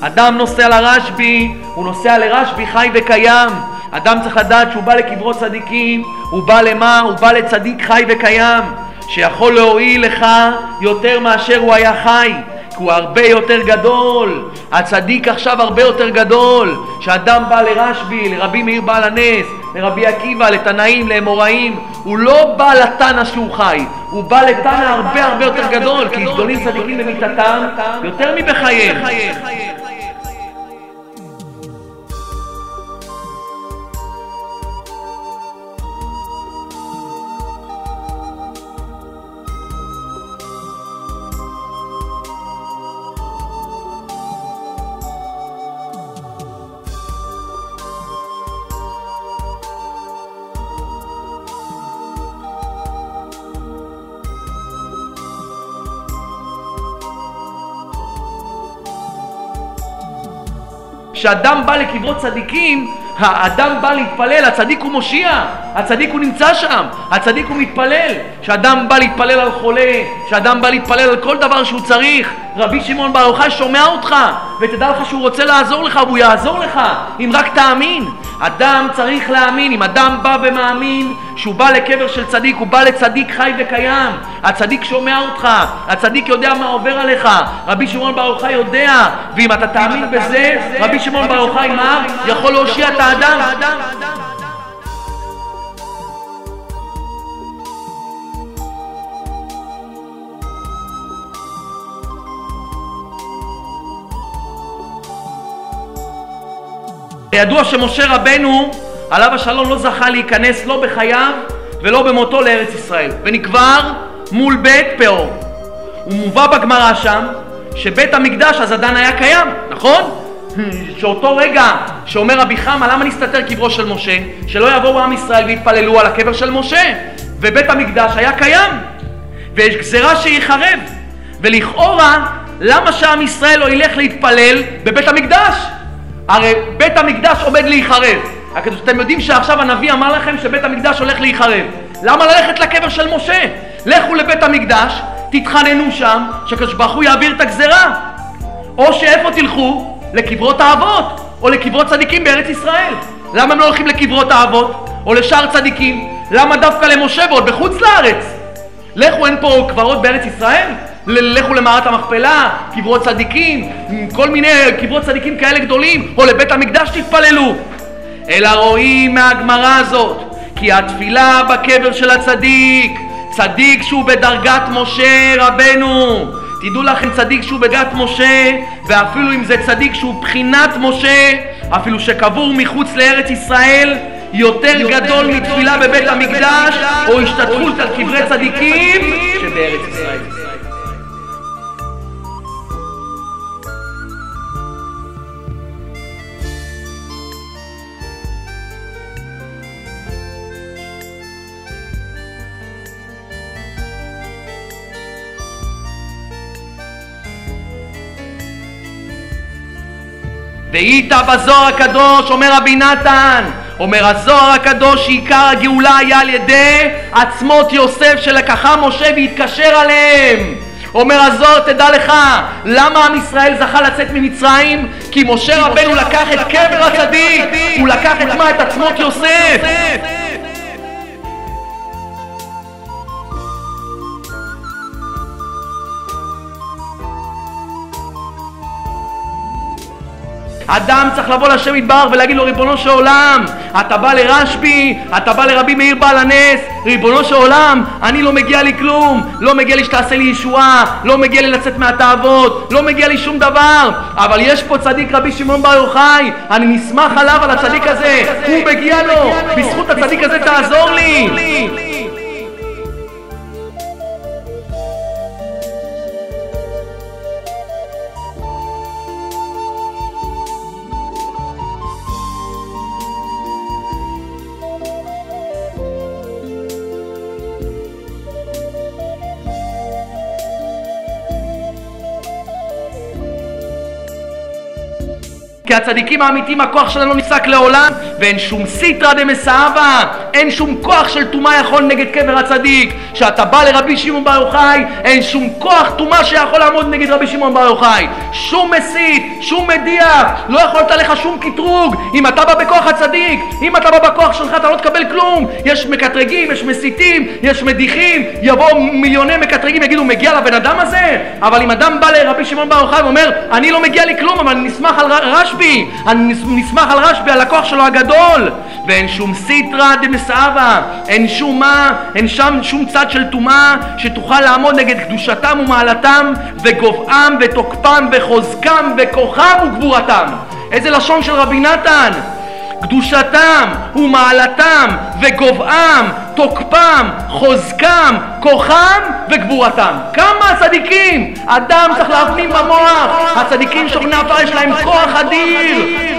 אדם נוסע לרשב"י, הוא נוסע לרשב"י חי וקיים. אדם צריך לדעת שהוא בא לקברות צדיקים, הוא בא למה? הוא בא לצדיק חי וקיים, שיכול להועיל לך יותר מאשר הוא היה חי. הוא הרבה יותר גדול, הצדיק עכשיו הרבה יותר גדול, שאדם בא לרשב"י, לרבי מאיר בעל הנס, לרבי עקיבא, לתנאים, לאמוראים, הוא לא בא לתנא שהוא חי, הוא בא לתנא הרבה הרבה יותר גדול, כי גדולים צדיקים במיתתם יותר מבחייהם. כשאדם בא לקברות צדיקים, האדם בא להתפלל, הצדיק הוא מושיע, הצדיק הוא נמצא שם, הצדיק הוא מתפלל. כשאדם בא להתפלל על חולה, כשאדם בא להתפלל על כל דבר שהוא צריך, רבי שמעון בר יוחאי שומע אותך, ותדע לך שהוא רוצה לעזור לך, והוא יעזור לך, אם רק תאמין. אדם צריך להאמין, אם אדם בא ומאמין שהוא בא לקבר של צדיק, הוא בא לצדיק חי וקיים. הצדיק שומע אותך, הצדיק יודע מה עובר עליך, רבי שמעון בר יוחאי יודע, ואם אתה תאמין בזה, רבי שמעון בר יוחאי מה? יכול להושיע את האדם. ידוע שמשה רבנו, עליו השלום, לא זכה להיכנס לא בחייו ולא במותו לארץ ישראל, ונקבר מול בית פאור. הוא מובא בגמרא שם שבית המקדש אז עדיין היה קיים, נכון? שאותו רגע שאומר רבי חמא למה נסתתר קברו של משה? שלא יבואו עם ישראל ויתפללו על הקבר של משה ובית המקדש היה קיים ויש גזירה שיחרב ולכאורה למה שעם ישראל לא ילך להתפלל בבית המקדש? הרי בית המקדש עומד להיחרב. אתם יודעים שעכשיו הנביא אמר לכם שבית המקדש הולך להיחרב. למה ללכת לקבר של משה? לכו לבית המקדש, תתחננו שם, שהקדוש ברוך הוא יעביר את הגזרה. או שאיפה תלכו? לקברות האבות, או לקברות צדיקים בארץ ישראל. למה הם לא הולכים לקברות האבות? או לשאר צדיקים? למה דווקא למשה ועוד בחוץ לארץ? לכו, אין פה קברות בארץ ישראל? לכו למערת המכפלה, קברות צדיקים, כל מיני קברות צדיקים כאלה גדולים, או לבית המקדש תתפללו. אלא רואים מהגמרא הזאת, כי התפילה בקבר של הצדיק, צדיק שהוא בדרגת משה רבנו, תדעו לכם צדיק שהוא בדרגת משה, ואפילו אם זה צדיק שהוא בחינת משה, אפילו שקבור מחוץ לארץ ישראל, יותר, יותר גדול מתפילה בבית המקדש, או השתתפות על קברי צדיקים שבארץ ישראל. והיית בזוהר הקדוש, אומר רבי נתן, אומר הזוהר הקדוש שעיקר הגאולה היה על ידי עצמות יוסף שלקחה משה והתקשר עליהם. אומר הזוהר תדע לך למה עם ישראל זכה לצאת ממצרים? כי משה רבנו לקח את קבר הצדיק הוא לקח את מה? את עצמות יוסף אדם צריך לבוא לשם יתברך ולהגיד לו ריבונו של עולם אתה בא לרשב"י, אתה בא לרבי מאיר בעל הנס ריבונו של עולם אני לא מגיע לי כלום לא מגיע לי שתעשה לי ישועה לא מגיע לי לצאת מהתאוות לא מגיע לי שום דבר אבל יש פה צדיק רבי שמעון בר יוחאי אני נסמך עליו על הצדיק הזה הוא מגיע לו בזכות הצדיק הזה תעזור לי כי הצדיקים האמיתיים הכוח שלהם לא נפסק לעולם ואין שום סיטרא דמסאבה אין שום כוח של טומאה יכול נגד קבר הצדיק. כשאתה בא לרבי שמעון בר יוחאי אין שום כוח טומאה שיכול לעמוד נגד רבי שמעון בר יוחאי. שום מסית, שום מדיח לא יכולת לך שום קטרוג. אם אתה בא בכוח הצדיק אם אתה בא בכוח שלך אתה לא תקבל כלום. יש מקטרגים, יש מסיתים, יש מדיחים. יבואו מיליוני מקטרגים יגידו מגיע לבן אדם הזה? אבל אם אדם בא לרבי שמעון בר יוחאי ואומר אני לא מגיע לי כלום אבל אני נסמך על רשב"י אני נסמך על רשב"י על הכוח שלו הגדול. ואין שום סיטרא דמסאבה אין שום מה אין שם שום צד של טומאה שתוכל לעמוד נגד קדושתם ומעלתם וגובעם ותוקפם וחוזקם וכוחם וגבורתם. איזה לשון של רבי נתן קדושתם ומעלתם וגובעם, תוקפם, חוזקם, כוחם וגבורתם. כמה צדיקים! אדם צריך להפנים במוח, הצדיקים שוכני יש להם כוח אדיר,